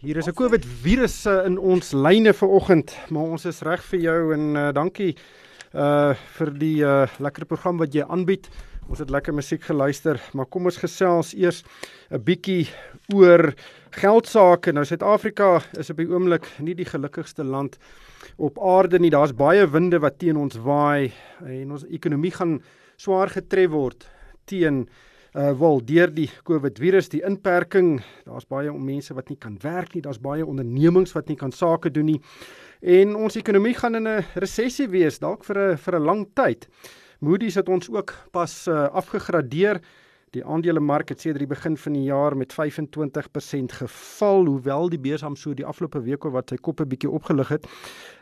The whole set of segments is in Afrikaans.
Hier is 'n COVID virus in ons lyne vanoggend, maar ons is reg vir jou en uh, dankie uh vir die uh lekker program wat jy aanbied. Ons het lekker musiek geluister, maar kom ons gesels eers 'n bietjie oor geld sake. Nou Suid-Afrika is op die oomblik nie die gelukkigste land op aarde nie. Daar's baie winde wat teen ons waai en ons ekonomie gaan swaar getref word teen uh wel deur die COVID virus, die inperking. Daar's baie mense wat nie kan werk nie. Daar's baie ondernemings wat nie kan sake doen nie. En ons ekonomie gaan in 'n resessie wees dalk vir 'n vir 'n lang tyd. Moody's het ons ook pas uh, afgegradeer. Die aandelemark het sedert die begin van die jaar met 25% geval, hoewel die beurs hom so die afgelope week oor wat sy koppe bietjie opgelig het.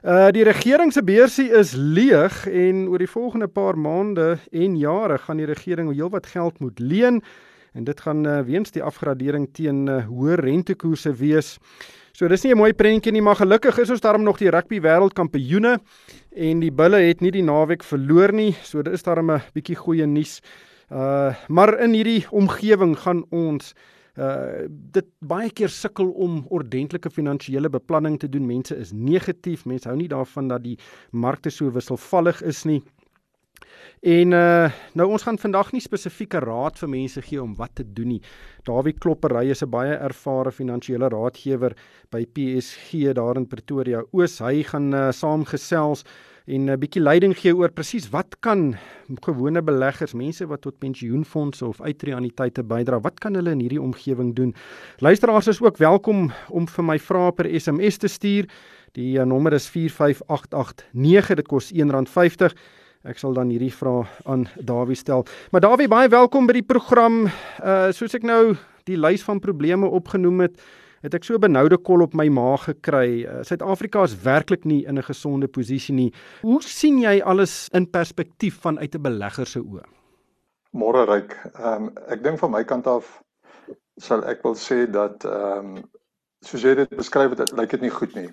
Uh die regering se beursie is leeg en oor die volgende paar maande en jare gaan die regering heelwat geld moet leen en dit gaan uh, weens die afgradering teen uh, hoë rentekoerse wees. So dis nie 'n mooi prentjie nie, maar gelukkig is ons daarom nog die rugby wêreldkampioene en die bulle het nie die naweek verloor nie. So dit is daarom 'n bietjie goeie nuus. Uh maar in hierdie omgewing gaan ons uh dit baie keer sukkel om ordentlike finansiële beplanning te doen. Mense is negatief. Mense hou nie daarvan dat die markte so wisselvallig is nie. En uh nou ons gaan vandag nie spesifieke raad vir mense gee om wat te doen nie. Dawie Kloppery is 'n baie ervare finansiële raadgewer by PSG daar in Pretoria Oos. Hy gaan uh, saamgesels en 'n uh, bietjie leiding gee oor presies wat kan gewone beleggers, mense wat tot pensioenfondse of uitreaniteite bydra, wat kan hulle in hierdie omgewing doen? Luisteraars is ook welkom om vir my vrae per SMS te stuur. Die uh, nommer is 45889. Dit kos R1.50. Ek sal dan hierdie vraag aan Dawie stel. Maar Dawie, baie welkom by die program. Uh soos ek nou die lys van probleme opgenoem het, het ek so benoude kol op my maag gekry. Uh, Suid-Afrika uh, is werklik nie in 'n gesonde posisie nie. Hoe sien jy alles in perspektief vanuit 'n belegger se oë? Môre ryk. Ehm um, ek dink van my kant af sal ek wil sê dat ehm um, soos jy dit beskryf het, lyk dit nie goed nie.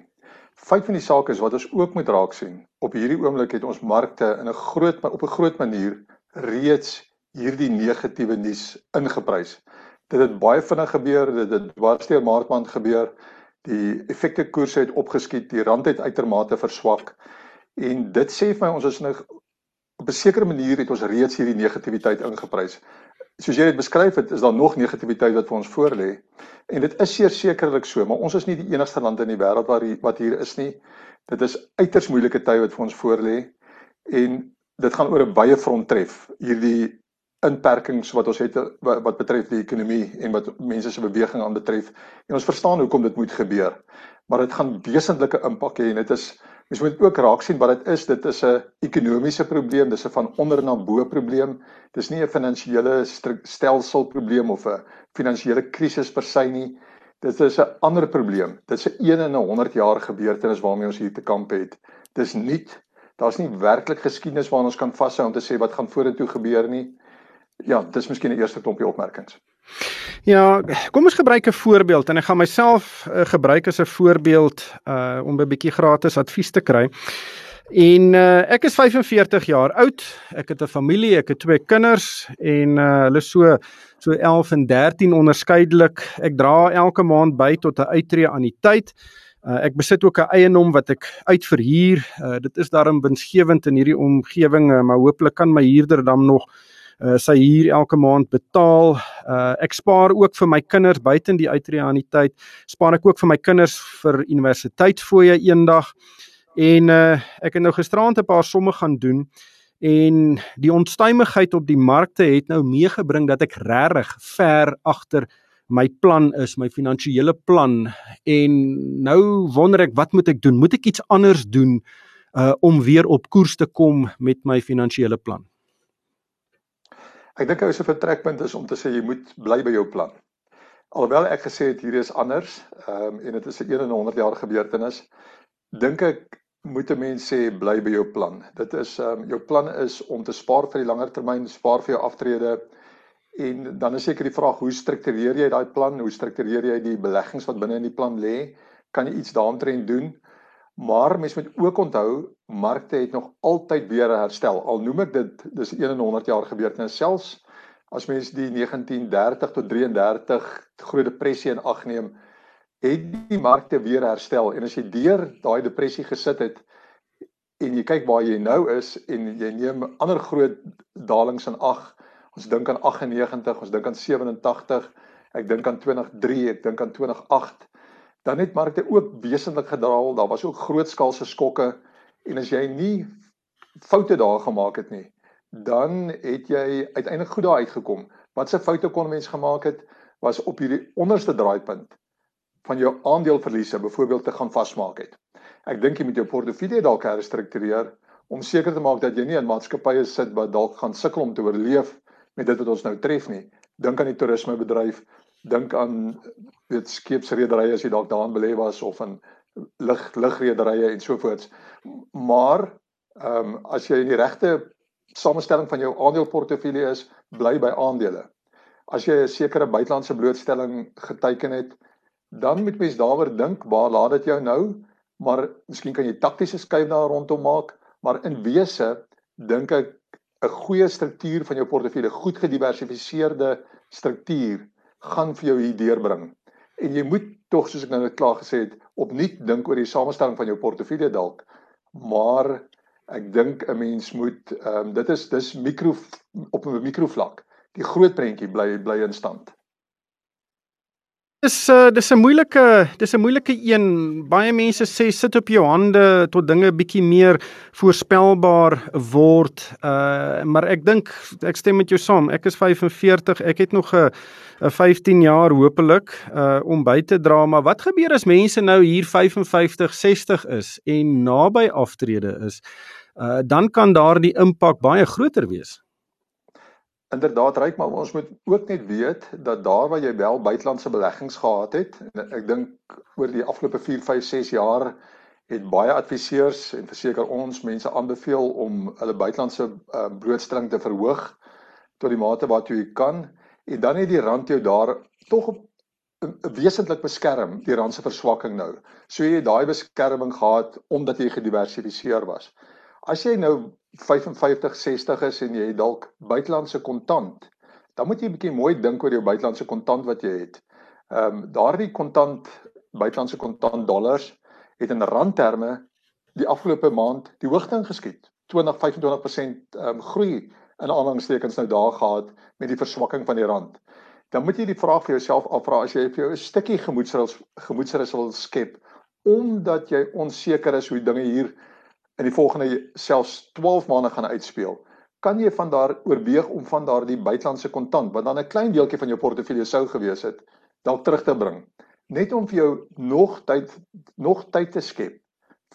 Feit van die saak is wat ons ook moet raak sien. Op hierdie oomblik het ons markte in 'n groot op 'n groot manier reeds hierdie negatiewe nuus ingeprys. Dit het baie vinnig gebeur, dit het dwarsteer Maart maand gebeur. Die effekte koerse het opgeskiet, die rand het uitermate verswak. En dit sê vir my ons is nou op 'n sekere manier het ons reeds hierdie negativiteit ingeprys soos jy dit beskryf het, is daar nog negativiteit wat vir ons voorlê. En dit is sekerlik so, maar ons is nie die enigste land in die wêreld waar hier, wat hier is nie. Dit is uiters moeilike tye wat vir ons voorlê en dit gaan oor 'n baie front tref. Hierdie inperkings wat ons het wat, wat betref die ekonomie en wat mense se beweging aan betref. En ons verstaan hoekom dit moet gebeur. Maar dit gaan wesentlike impak hê en dit is Mens moet ook raak sien wat dit is. Dit is 'n ekonomiese probleem, dis 'n van onder na bo probleem. Dis nie 'n finansiële stelsel probleem of 'n finansiële krisis per se nie. Dit is 'n ander probleem. Dit is 'n 1 in 'n 100 jaar gebeurtenis waarmee ons hier te kamp het. Dis nie daar's nie werklik geskiedenis waarna ons kan vashou om te sê wat gaan vorentoe gebeur nie. Ja, dis miskien 'n eerste klompie opmerkings. Ja, kom ons gebruik 'n voorbeeld en ek gaan myself uh, gebruik as 'n voorbeeld uh om 'n bietjie gratis advies te kry. En uh ek is 45 jaar oud. Ek het 'n familie, ek het twee kinders en uh hulle so so 11 en 13 onderskeidelik. Ek dra elke maand by tot 'n uittreë aan die tyd. Uh, ek besit ook 'n eiendom wat ek uitverhuur. Uh, dit is daarom winsgewend in hierdie omgewing, uh, maar hooplik kan my huurder dan nog uh, sy huur elke maand betaal. Uh, ek spaar ook vir my kinders buiten die uitreaniteit. Spaar ek ook vir my kinders vir universiteitsfooie eendag. En uh, ek het nou gisteraand 'n paar somme gaan doen en die onstuimigheid op die markte het nou meegebring dat ek regtig ver agter my plan is, my finansiële plan en nou wonder ek wat moet ek doen? Moet ek iets anders doen uh om weer op koers te kom met my finansiële plan? Ek dink ou se vertrekpunt is om te sê jy moet bly by jou plan. Alhoewel ek gesê het hier is anders, ehm um, en dit is 'n 1 in 100 jaar gebeurtenis, dink ek moet 'n mens sê bly by jou plan. Dit is ehm um, jou plan is om te spaar vir die langer termyn, spaar vir jou aftrede en dan is seker die vraag hoe struktureer jy daai plan? Hoe struktureer jy die beleggings wat binne in die plan lê? Kan jy iets daaroor doen? Maar mens moet ook onthou markte het nog altyd weer herstel. Al noem ek dit dis 1 in 100 jaar gebeurtenis selfs as mens die 1930 tot 33 groot depressie in ag neem het die markte weer herstel en as jy deur daai depressie gesit het en jy kyk waar jy nou is en jy neem ander groot dalings in ag ons dink aan 98 ons dink aan 87 ek dink aan 2003 ek dink aan 2008 dan het markte ook wesentlik gedaal daar was ook grootskaalse skokke en as jy nie foute daar gemaak het nie dan het jy uiteindelik goed daar uitgekom wat se foute kon mens gemaak het was op hierdie onderste draaipunt van jou aandeleverliese byvoorbeeld te gaan vasmaak het. Ek dink jy moet jou portefeulje dalk herstruktureer om seker te maak dat jy nie in maatskappye sit wat dalk gaan sukkel om te oorleef met dit wat ons nou tref nie. Dink aan die toerismebedryf, dink aan weet skeepsrederye as jy dalk daarin belê was of in lig ligrederye en so voorts. Maar ehm um, as jy in die regte samestelling van jou aandeleportefeulje is, bly by aandele. As jy 'n sekere buitelandse blootstelling geteken het, dan moet mens daaroor dink waar laat dit jou nou maar miskien kan jy taktiese skuif daar rondom maak maar in wese dink ek 'n goeie struktuur van jou portefeulje goed gediversifiseerde struktuur gaan vir jou hier deurbring. En jy moet tog soos ek nou net klaar gesê het opnuut dink oor die samestelling van jou portefeulje dalk. Maar ek dink 'n mens moet um, dit is dis mikro op 'n mikrovlak die groot prentjie bly bly in stand Dis uh dis 'n moeilike dis 'n moeilike een. Baie mense sê sit op jou hande tot dinge bietjie meer voorspelbaar word. Uh maar ek dink ek stem met jou saam. Ek is 45. Ek het nog 'n 'n 15 jaar hopelik uh om by te dra, maar wat gebeur as mense nou hier 55, 60 is en naby aftrede is? Uh dan kan daardie impak baie groter wees. Inderdaad ryk maar ons moet ook net weet dat daar waar jy wel buitelandse beleggings gehad het en ek dink oor die afgelope 4, 5, 6 jaar het baie adviseurs en verseker ons mense aanbeveel om hulle buitelandse uh, blootstelling te verhoog tot die mate wat jy kan en dan het die rand jou daar tog op wesentlik beskerm die rand se verswakking nou. So jy daai beskerming gehad omdat jy gediversifiseer was. As jy nou 55, 60 is en jy dalk buitelandse kontant, dan moet jy 'n bietjie mooi dink oor jou buitelandse kontant wat jy het. Ehm um, daardie kontant buitelandse kontant dollars het in randterme die afgelope maand die hoogte ingeskiet. 20-25% ehm um, groei in aanhangstekens nou daar gehad met die verswakking van die rand. Dan moet jy die vraag vir jouself afvra as jy vir jou 'n stukkie gemoedsrus gemoedsrus wil skep omdat jy onseker is hoe dinge hier in die volgende selfs 12 maande gaan uitspeel, kan jy van daar oorweeg om van daardie buitelandse kontant wat dan 'n klein deeltjie van jou portefeulje sou gewees het, dalk terug te bring, net om vir jou nog tyd nog tyd te skep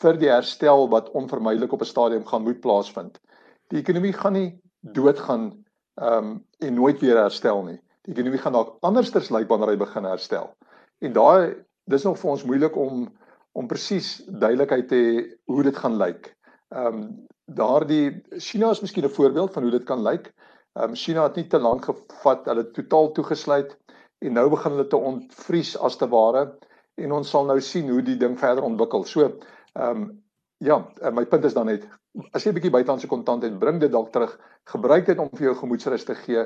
vir die herstel wat onvermydelik op 'n stadium gaan moet plaasvind. Die ekonomie gaan nie doodgaan ehm um, en nooit weer herstel nie. Die ekonomie gaan dalk andersters lyk wanneer hy begin herstel. En daai dis nog vir ons moeilik om om presies duidelikheid te hê hoe dit gaan lyk. Ehm um, daardie China is miskien 'n voorbeeld van hoe dit kan lyk. Ehm um, China het nie te lank gevat, hulle totaal toegesluit en nou begin hulle te ontvries as te ware en ons sal nou sien hoe die ding verder ontwikkel. So ehm um, ja, my punt is dan net as jy 'n bietjie buitelandse kontant het, bring dit dalk terug, gebruik dit om vir jou gemoedsrus te gee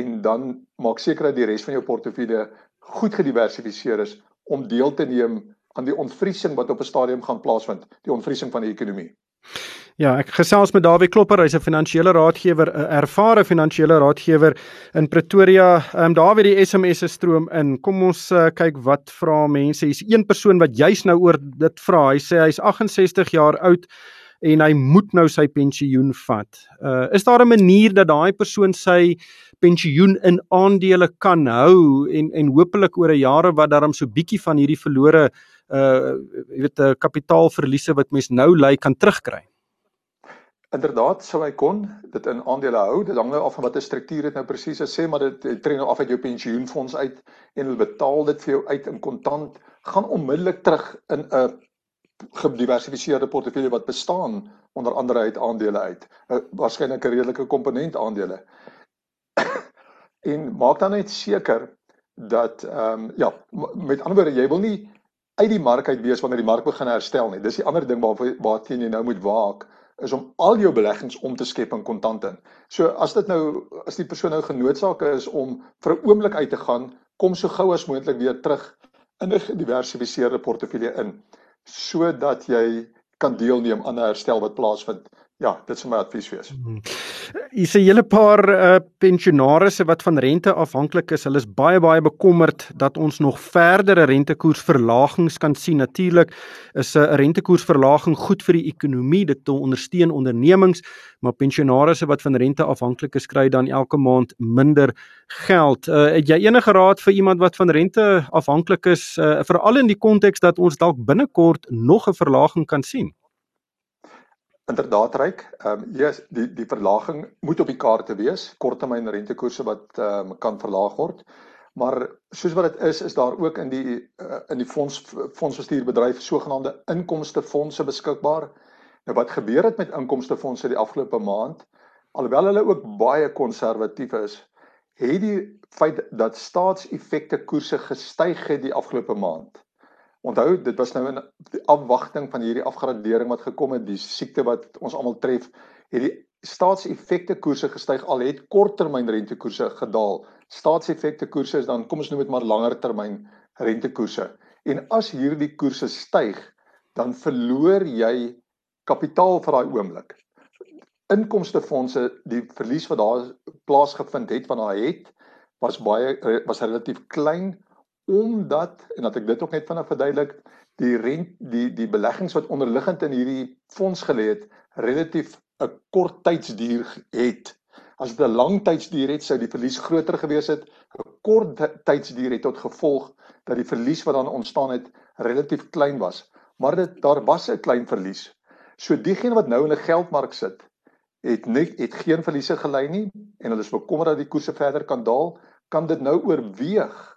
en dan maak seker dat die res van jou portefeulje goed gediversifiseer is om deel te neem aan die ontvriesing wat op 'n stadium gaan plaasvind, die ontvriesing van die ekonomie. Ja, ek gesels met Dawie Klopper, hy's 'n finansiële raadgewer, 'n ervare finansiële raadgewer in Pretoria. Ehm um, Dawie, die SMS'e stroom in. Kom ons uh, kyk wat vra mense. Hier's een persoon wat juis nou oor dit vra. Hy sê hy's 68 jaar oud en hy moet nou sy pensioen vat. Uh is daar 'n manier dat daai persoon sy pensioen in aandele kan hou en en hopelik oor 'n jare wat daarom so bietjie van hierdie verlore uh jy weet 'n uh, kapitaalverliese wat mens nou ly kan terugkry. Inderdaad sou hy kon dit in aandele hou. Dit hang nou af van watter struktuur dit nou presies is. Sê maar dit tree nou af uit jou pensioenfonds uit en hulle betaal dit vir jou uit in kontant, gaan onmiddellik terug in 'n gediversifiseerde portefeulje wat bestaan onder andere uit aandele uit. Uh, Waarskynlik 'n redelike komponent aandele. en maak dan net seker dat ehm um, ja, met ander woorde jy wil nie uit die mark uit wees wanneer die mark begin herstel nie. Dis die ander ding waar waarteen jy nou moet waak is om al jou beleggings om te skep in kontant in. So as dit nou as die persoon nou genoodsaak is om vir 'n oomblik uit te gaan, kom so gou as moontlik weer terug in 'n gediversifiseerde portefeulje in sodat jy kan deelneem aan 'n herstel wat plaasvind Ja, dit sou my advies wees. Hmm. Hier is 'n hele paar uh, pensionaarsse wat van rente afhanklik is. Hulle is baie baie bekommerd dat ons nog verdere rentekoersverlagings kan sien. Natuurlik is 'n uh, rentekoersverlaging goed vir die ekonomie, dit ondersteun ondernemings, maar pensionaarsse wat van rente afhanklik is, kry dan elke maand minder geld. Uh, het jy enige raad vir iemand wat van rente afhanklik is, uh, veral in die konteks dat ons dalk binnekort nog 'n verlaging kan sien? Inderdaad ryk. Ehm um, ja, yes, die die verlaging moet op die kaarte wees, korttermyn rentekoerse wat ehm um, kan verlaag word. Maar soos wat dit is, is daar ook in die uh, in die fonds fondsbestuurbedryf sogenaamde inkomstefondse beskikbaar. Nou wat gebeur het met inkomstefondse die afgelope maand? Alhoewel hulle ook baie konservatief is, het die feit dat staatseffekte koerse gestyg het die afgelope maand Onthou, dit was nou 'n afwagting van hierdie afgradering wat gekom het, die siekte wat ons almal tref, het die staatseffekte koerse gestyg al het korttermyn rentekoerse gedaal. Staatseffekte koerse is dan kom ons noem dit maar langer termyn rentekoerse. En as hierdie koerse styg, dan verloor jy kapitaal vir daai oomblik. Inkomstefondse, die verlies wat daar plaasgevind het van daai het was baie was relatief klein omdat en dat ek dit ook net vinnig verduidelik die rent die die beleggings wat onderliggend in hierdie fonds gelê het relatief 'n kort tydsduur het. As dit 'n lang tydsduur het sou die verlies groter gewees het. 'n kort tydsduur het tot gevolg dat die verlies wat dan ontstaan het relatief klein was. Maar dit daar was 'n klein verlies. So diegene wat nou in 'n geldmark sit het net het geen verliese gelei nie en hulle is bekommerd dat die koerse verder kan daal kan dit nou oorweeg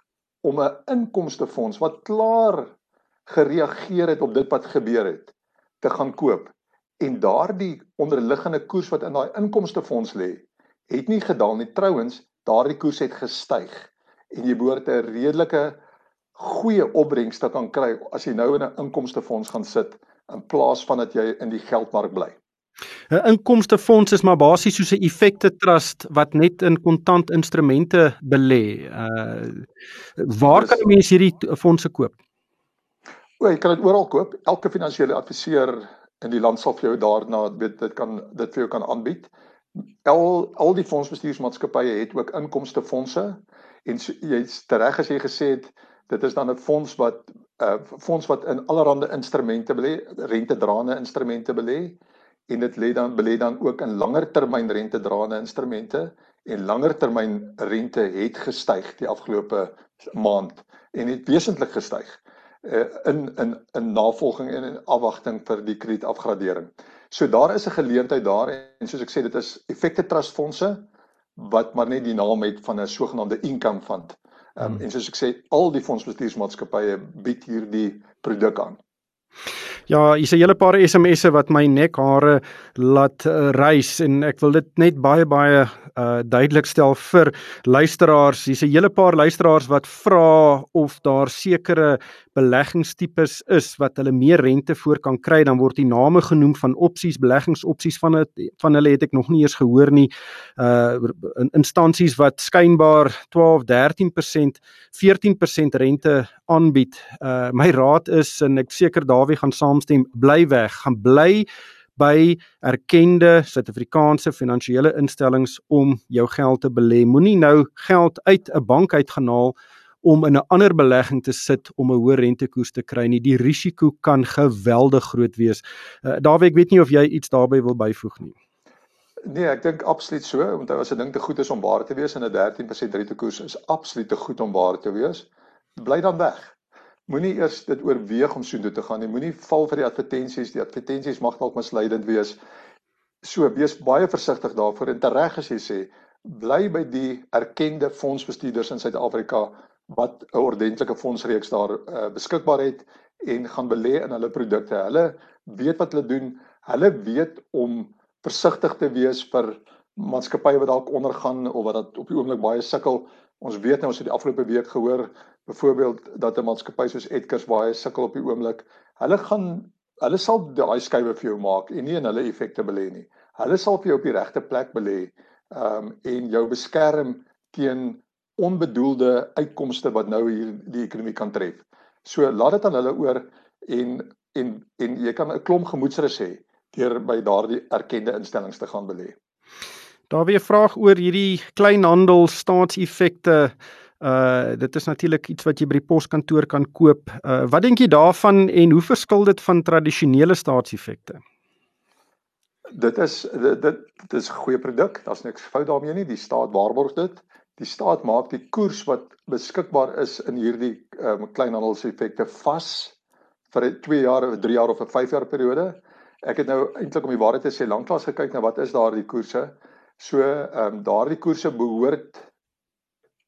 om 'n inkomstefonds wat klaar gereageer het op dit wat gebeur het te gaan koop. En daardie onderliggende koers wat in daai inkomstefonds lê het nie gedaal nie. Trouens daardie koers het gestyg en jy behoort 'n redelike goeie opbrengs te kan kry as jy nou in 'n inkomstefonds gaan sit in plaas van dat jy in die geldmark bly 'n Inkomstefonds is maar basies soos 'n effekte trust wat net in kontant instrumente belê. Uh waar kan 'n mens hierdie fondse koop? O, jy kan dit oral koop. Elke finansiële adviseur in die land sal vir jou daarna weet dit kan dit vir jou kan aanbied. Al al die fondsbestuursmaatskappye het ook inkomstefondse en so, jy's reg as jy gesê het dit is dan 'n fonds wat 'n uh, fonds wat in allerlei instrumente belê, rentedraende instrumente belê en dit lê dan belê dan ook in langer termyn rentedraende instrumente en langer termyn rente het gestyg die afgelope maand en het wesentlik gestyg uh, in in in navolging en in afwagting vir die kredietafgradering. So daar is 'n geleentheid daar en soos ek sê dit is effekte trust fondse wat maar net die naam het van 'n sogenaamde income fund. Um, hmm. en soos ek sê al die fondsbestuursmaatskappye bied hierdie produk aan. Ja, hier's 'n hele paar SMS'e wat my nekhare laat uh, reis en ek wil dit net baie baie uh duidelik stel vir luisteraars. Hier's 'n hele paar luisteraars wat vra of daar sekere beleggingstipes is wat hulle meer rente voor kan kry, dan word die name genoem van opsies, beleggingsopsies van het, van hulle het ek nog nie eens gehoor nie. Uh in instansies wat skynbaar 12, 13%, 14% rente aanbied. Uh my raad is en ek seker Dawie gaan saamstem, bly weg, gaan bly by erkende Suid-Afrikaanse finansiële instellings om jou geld te belê. Moenie nou geld uit 'n bank uitgenaal om in 'n ander belegging te sit om 'n hoë rentekoers te kry nie. Die risiko kan geweldig groot wees. Uh, Dawie, ek weet nie of jy iets daarbey wil byvoeg nie. Nee, ek dink absoluut so, want as 'n ding te goed is om waar te wees en 'n 13% rentekoers is absoluut te goed om waar te wees, bly dan weg. Moenie eers dit oorweeg om soontoe te gaan nie. Moenie val vir die advertensies. Die advertensies mag dalk misleidend wees. So wees baie versigtig daarvoor en tereg as jy sê bly by die erkende fondsbestuurders in Suid-Afrika wat 'n ordentlike fondsreeks daar uh, beskikbaar het en gaan belê in hulle produkte. Hulle weet wat hulle doen. Hulle weet om versigtig te wees vir maatskappye wat dalk ondergaan of wat dat op die oomblik baie sukkel. Ons weet nou ons het die afgelope week gehoor byvoorbeeld dat 'n maatskappy soos Edkers baie sukkel op die oomblik. Hulle gaan hulle sal daai skuwe vir jou maak en nie in hulle effekte belê nie. Hulle sal vir jou op die regte plek belê um, en jou beskerm teen onbedoelde uitkomste wat nou hier die ekonomie kan tref. So laat dit aan hulle oor en en en jy kan 'n klomp gemoedsrus hê deur by daardie erkende instellings te gaan belê. Daar weer vraag oor hierdie kleinhandel staatseffekte. Uh dit is natuurlik iets wat jy by die poskantoor kan koop. Uh wat dink jy daarvan en hoe verskil dit van tradisionele staatseffekte? Dit is dit dit, dit is 'n goeie produk. Daar's niks fout daarmee nie. Die staat waarborg dit. Die staat maak die koers wat beskikbaar is in hierdie um, kleinhandelseffekte vas vir 'n 2 jaar of 3 jaar of 'n 5 jaar periode. Ek het nou eintlik om die waarheid te sê lanklaas gekyk na wat is daardie koerse. So ehm um, daardie koerse behoort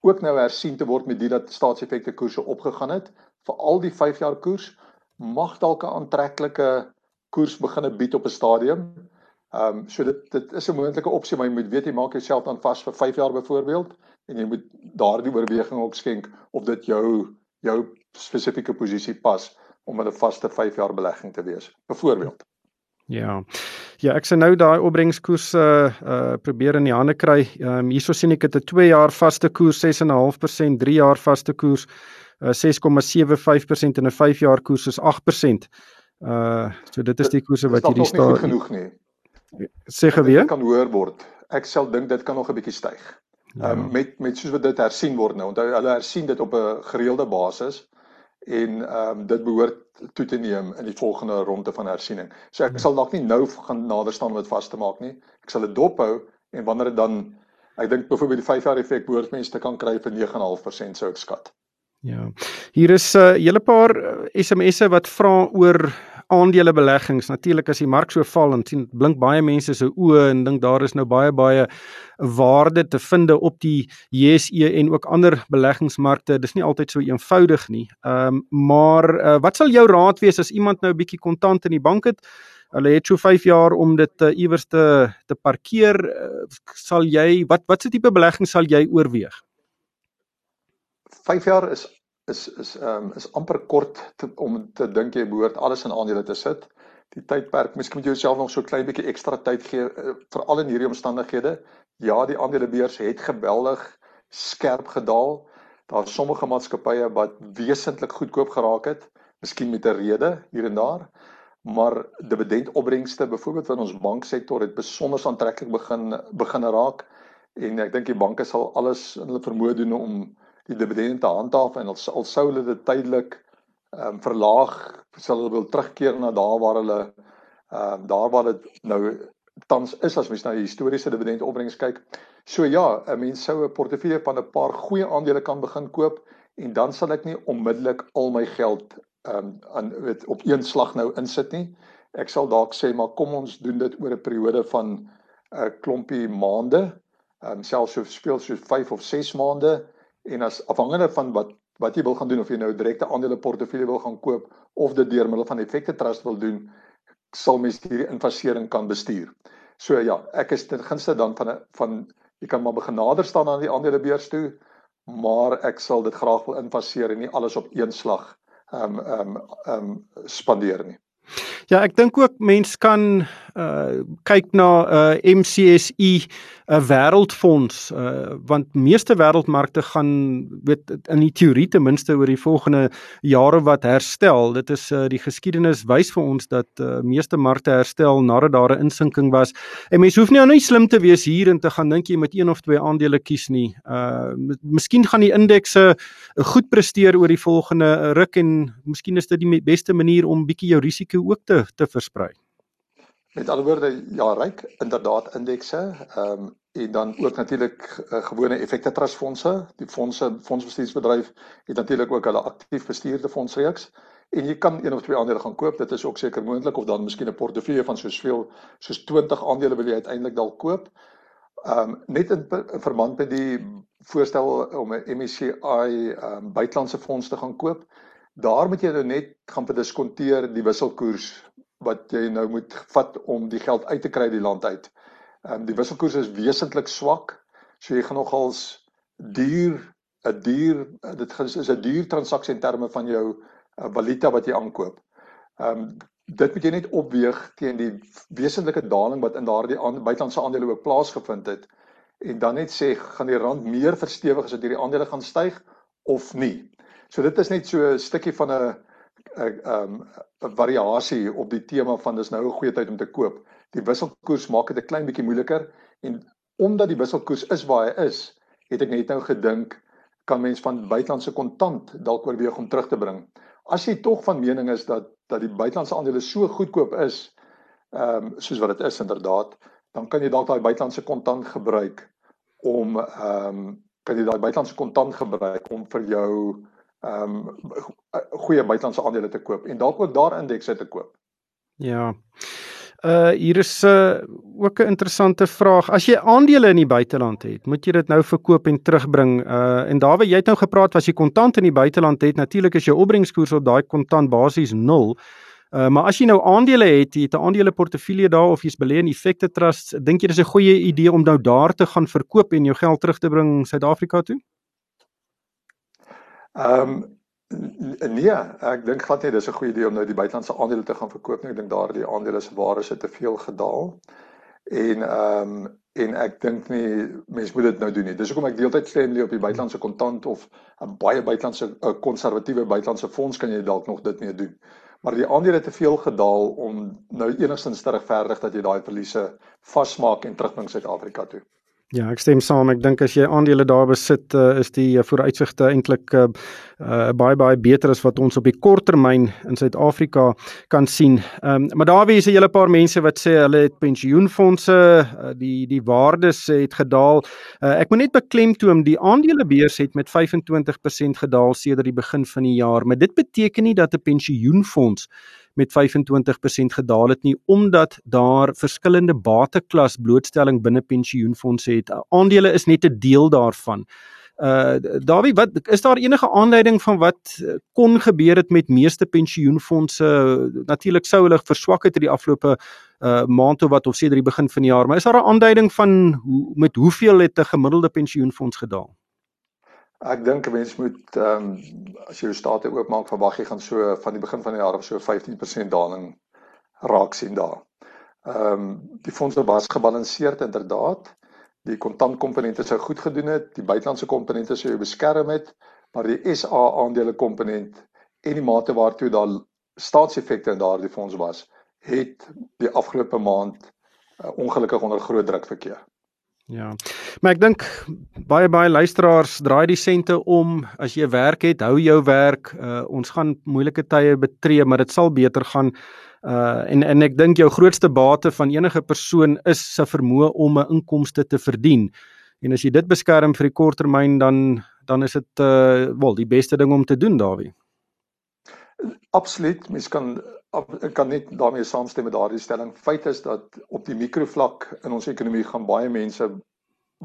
ook nou hersien te word met dit dat staatseffekte koerse opgegaan het. Vir al die 5 jaar koers mag dalk 'n aantreklike koers begine bied op 'n stadium. Ehm um, so dit dit is 'n moontlike opsie, maar jy moet weet jy maak jouself dan vas vir 5 jaar byvoorbeeld en jy moet daardie oorweging ook skenk of dit jou jou spesifieke posisie pas om 'n vaste 5 jaar belegging te wees. Byvoorbeeld. Ja. Ja, ek sien nou daai opbrengskoers uh uh probeer in die hande kry. Ehm um, hierso sien ek dit 'n 2 jaar vaste koers 6.5%, 3 jaar vaste koers uh 6,75% en 'n 5 jaar koers is 8%. Uh so dit is die koerse wat hierdie staan. Dit is nog nie genoeg nie. Sê geweer kan hoër word. Ek sal dink dit kan nog 'n bietjie styg. Ja. Ehm ja. um, met met soos wat dit hersien word nou. Onthou hulle hersien dit op 'n gereelde basis en ehm um, dit behoort toe te neem in die volgende ronde van hersiening. So ek sal dalk nie nou gaan nader staan om dit vas te maak nie. Ek sal dit dophou en wanneer dit dan ek dink byvoorbeeld die 5 jaar effek behoort mense te kan kry vir 9.5% sou ek skat. Ja. Hier is 'n uh, hele paar uh, SMS'e wat vra oor aandelebeleggings. Natuurlik as die mark so val en sien blink baie mense se oë en dink daar is nou baie baie waarde te vind op die JSE en ook ander beleggingsmarkte. Dis nie altyd so eenvoudig nie. Ehm um, maar uh, wat sal jou raad wees as iemand nou 'n bietjie kontant in die bank het? Hulle het so 5 jaar om dit uh, iewers te te parkeer. Uh, sal jy wat watse tipe belegging sal jy oorweeg? 5 jaar is is is ehm um, is amper kort te, om te dink jy behoort alles in aandele te sit. Die tydperk, miskien moet jy jouself nog so klein bietjie ekstra tyd gee uh, veral in hierdie omstandighede. Ja, die aandelebeurs het geweldig skerp gedaal. Daar's sommige maatskappye wat wesentlik goedkoop geraak het, miskien met 'n rede hier en daar. Maar dividendopbrengste byvoorbeeld van ons banksektor het besonder aantreklik begin begin raak en ek dink die banke sal alles in hulle vermoë doen om die dividende handhaaf en al sou hulle dit tydelik ehm um, verlaag, sal hulle wil terugkeer na daar waar hulle ehm um, daar waar dit nou tans is as mens na die historiese dividendopbrengs kyk. So ja, 'n mens sou 'n portefeulje van 'n paar goeie aandele kan begin koop en dan sal ek nie onmiddellik al my geld ehm um, aan weet op een slag nou insit nie. Ek sal dalk sê maar kom ons doen dit oor 'n periode van 'n uh, klompie maande. Ehm um, selfs so speel so 5 of 6 maande en as afhangende van wat wat jy wil gaan doen of jy nou direkte aandele portefeulje wil gaan koop of dit deur middel van effekte trust wil doen sal mens hierdie investering kan bestuur. So ja, ek is ten gunste dan van 'n van jy kan maar begin nader staan aan die aandelebeurs toe, maar ek sal dit graag wil investeer en nie alles op een slag ehm um, ehm um, ehm um, spandeer nie. Ja, ek dink ook mens kan uh kyk na uh MCSI 'n uh, wêreldfonds uh want meeste wêreldmarkte gaan weet in die teorie ten minste oor die volgende jare wat herstel. Dit is uh die geskiedenis wys vir ons dat uh meeste markte herstel nadat daar 'n insinking was. En mens hoef nie nou slim te wees hier en te gaan dink jy met een of twee aandele kies nie. Uh miskien gaan die indekse goed presteer oor die volgende ruk en miskien is dit die beste manier om bietjie jou risiko ook te te versprei. Met ander woorde, ja, ryk inderdaad indekse, ehm um, en dan ook natuurlik uh, gewone effekte trustfondse. Die fondse fondsbestuursbedryf het natuurlik ook hulle aktief bestuurde fondsreeks en jy kan een of twee aandele gaan koop. Dit is ook seker moontlik of dan miskien 'n portefeulje van soveel soos 20 aandele wil jy uiteindelik dalk koop. Ehm um, net in, in verband met die voorstel om 'n MSCI ehm um, buitelandse fonds te gaan koop. Daar moet jy nou net gaan verdiskonteer die wisselkoers wat jy nou moet vat om die geld uit te kry die land uit. Ehm um, die wisselkoers is wesentlik swak. So jy gaan nogals duur 'n duur dit is 'n duur transaksie in terme van jou uh, valuta wat jy aankoop. Ehm um, dit moet jy net opweeg teen die wesentlike daling wat in daardie buitelandse aandele ook plaasgevind het en dan net sê gaan die rand meer verstewig as dit hierdie aandele gaan styg of nie. So dit is net so 'n stukkie van 'n 'n um 'n variasie op die tema van dis nou 'n goeie tyd om te koop. Die wisselkoers maak dit 'n klein bietjie moeiliker en omdat die wisselkoers is waar hy is, het ek net nou gedink kan mens van buitelandse kontant dalk oorweeg om terug te bring. As jy tog van mening is dat dat die buitelandse aandele so goedkoop is, ehm um, soos wat dit is inderdaad, dan kan jy dalk daai buitelandse kontant gebruik om ehm um, kan jy daai buitelandse kontant gebruik om vir jou ehm um, goeie buitelandse aandele te koop en dalk ook daar indekse te koop. Ja. Uh hier is 'n uh, ook 'n interessante vraag. As jy aandele in die buiteland het, moet jy dit nou verkoop en terugbring. Uh en daarby jy het nou gepraat was jy kontant in die buiteland het, natuurlik is jou opbrengskoers op daai kontant basies 0. Uh maar as jy nou aandele het, jy het 'n aandele portefeulje daar of jy's belê in effekte trusts, dink jy dis 'n goeie idee om nou daar te gaan verkoop en jou geld terug te bring Suid-Afrika toe? Ehm um, nee, ek dink glad nie dis 'n goeie idee om nou die buitelandse aandele te gaan verkoop nie. Ek dink daardie aandele se waarde het te veel gedaal. En ehm um, en ek dink nie mense moet dit nou doen nie. Dis hoekom ek deeltyd lê op die buitelandse kontant of 'n baie buitelandse 'n konservatiewe buitelandse fonds kan jy dalk nog dit mee doen maar die aandele het te veel gedaal om nou enigstens te regverdig dat jy daai verliese vasmaak en terugbring Suid-Afrika toe. Ja, ek stem saam. Ek dink as jy aandele daar besit, uh, is die uh, vooruitsigte eintlik uh, uh, baie baie beter as wat ons op die korttermyn in Suid-Afrika kan sien. Ehm um, maar daar wie is 'n hele paar mense wat sê hulle het pensioenfonde, uh, die die waardes het gedaal. Uh, ek moet net beklemtoon die aandelebeurs het met 25% gedaal sedert die begin van die jaar, maar dit beteken nie dat 'n pensioenfonds met 25% gedaal het nie omdat daar verskillende bateklas blootstelling binne pensioenfonde het. Aandele is net 'n deel daarvan. Uh Dawie, wat is daar enige aanleiding van wat uh, kon gebeur het met meeste pensioenfonde? Natuurlik sou hulle verswak het in die afgelope uh maand of wat of sedert die begin van die jaar, maar is daar 'n aanduiding van hoe met hoeveel het 'n gemiddelde pensioenfonds gedaal? Ek dink 'n mens moet ehm um, as jy jou state oopmaak verwag jy gaan so van die begin van die jaar of so 15% daling raak sien daar. Ehm um, die fondse was gebalanseerd inderdaad. Die kontantkomponente sou goed gedoen het, die buitelandse komponente sou jou beskerm het, maar die SA aandele komponent en die mate waartoe daar staatseffekte in daardie fonds was, het die afgelope maand uh, ongelukkig onder groot druk verkeer. Ja. Maar ek dink baie baie luisteraars draai die sente om as jy werk het, hou jou werk. Uh, ons gaan moeilike tye betree, maar dit sal beter gaan. Uh en en ek dink jou grootste bate van enige persoon is se vermoë om 'n inkomste te verdien. En as jy dit beskerm vir die korttermyn dan dan is dit uh wel die beste ding om te doen, Dawie. Absoluut. Mens kan ek kan net daarmee saamstem met daardie stelling. Feit is dat op die mikrovlak in ons ekonomie gaan baie mense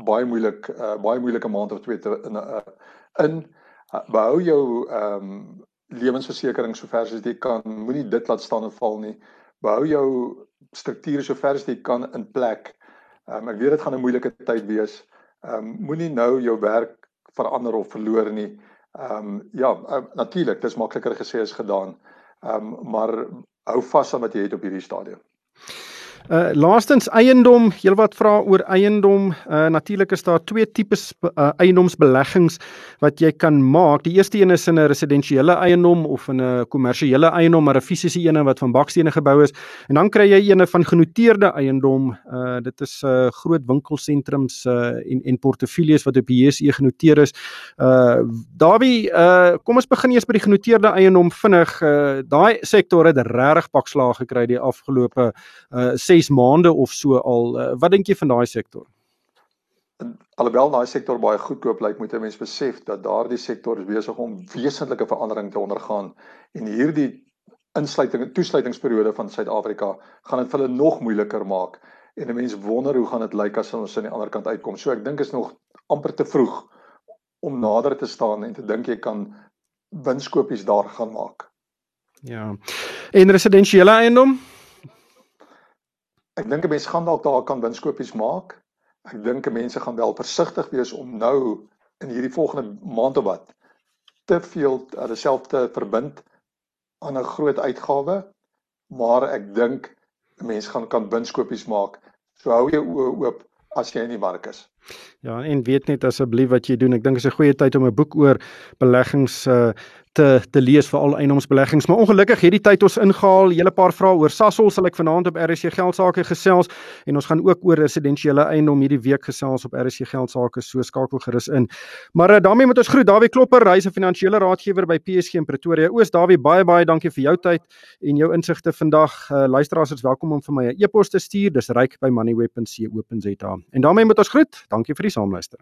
baie moeilik uh, baie moeilike maand of twee te, in uh, in uh, behou jou ehm um, lewensversekering sover as jy kan. Moenie dit laat staan en val nie. Behou jou strukture sover as jy kan in plek. Um, ek weet dit gaan 'n moeilike tyd wees. Ehm um, moenie nou jou werk verander of verloor nie. Ehm um, ja, uh, natuurlik, dit is makliker gesê as gedaan. Ehm um, maar hou vas aan wat jy het op hierdie stadium. Uh laastens eiendom, heelwat vra oor eiendom. Uh natuurlik is daar twee tipes uh, eiendomsbeleggings wat jy kan maak. Die eerste een is in 'n residensiële eiendom of in 'n kommersiële eiendom, maar 'n fisiese een wat van bakstene gebou is. En dan kry jy eene van genoteerde eiendom. Uh dit is uh groot winkelsentrums uh en en portefeuilles wat op die JSE genoteer is. Uh Dawie, uh kom ons begin eers by die genoteerde eiendom vinnig. Uh daai sektor het regtig pakslaag gekry die afgelope uh 6 maande of so al. Uh, wat dink jy van daai sektor? Alhoewel daai sektor baie goedkoop lyk, moet 'n mens besef dat daardie sektor besig om wesentlike verandering te ondergaan en hierdie insluiting toesluitingsperiode van Suid-Afrika gaan dit vir hulle nog moeiliker maak en 'n mens wonder hoe gaan dit lyk as ons aan die ander kant uitkom. So ek dink is nog amper te vroeg om nader te staan en te dink jy kan winskoopies daar gaan maak. Ja. En residensiële eiendom? Ek dink 'n mens gaan dalk daar kan winskoopies maak. Ek dink mense gaan wel versigtig wees om nou in hierdie volgende maand of wat te veel hulle self te verbind aan 'n groot uitgawe. Maar ek dink mense gaan kan winskoopies maak. So hou jou oë oop as jy in die mark is. Ja, en weet net asseblief wat jy doen. Ek dink dit is 'n goeie tyd om 'n boek oor beleggings uh, te te lees vir al eiendomsbeleggings. Maar ongelukkig het die tyd ons ingehaal. Hele paar vrae oor Sasol sal ek vanaand op RSC Geldsaake gesels en ons gaan ook oor residensiële eiendom hierdie week gesels op RSC Geldsaake. So skakel gerus in. Maar uh, daarmee moet ons groet Dawie Klopper, hy is 'n finansiële raadgewer by PSG in Pretoria. Oos Dawie, baie baie dankie vir jou tyd en jou insigte vandag. Uh, luisteraars is welkom om vir my 'n e-pos te stuur. Dis ryk by moneyweb.co.za. En daarmee moet ons groet. Dankie vir die saamluister.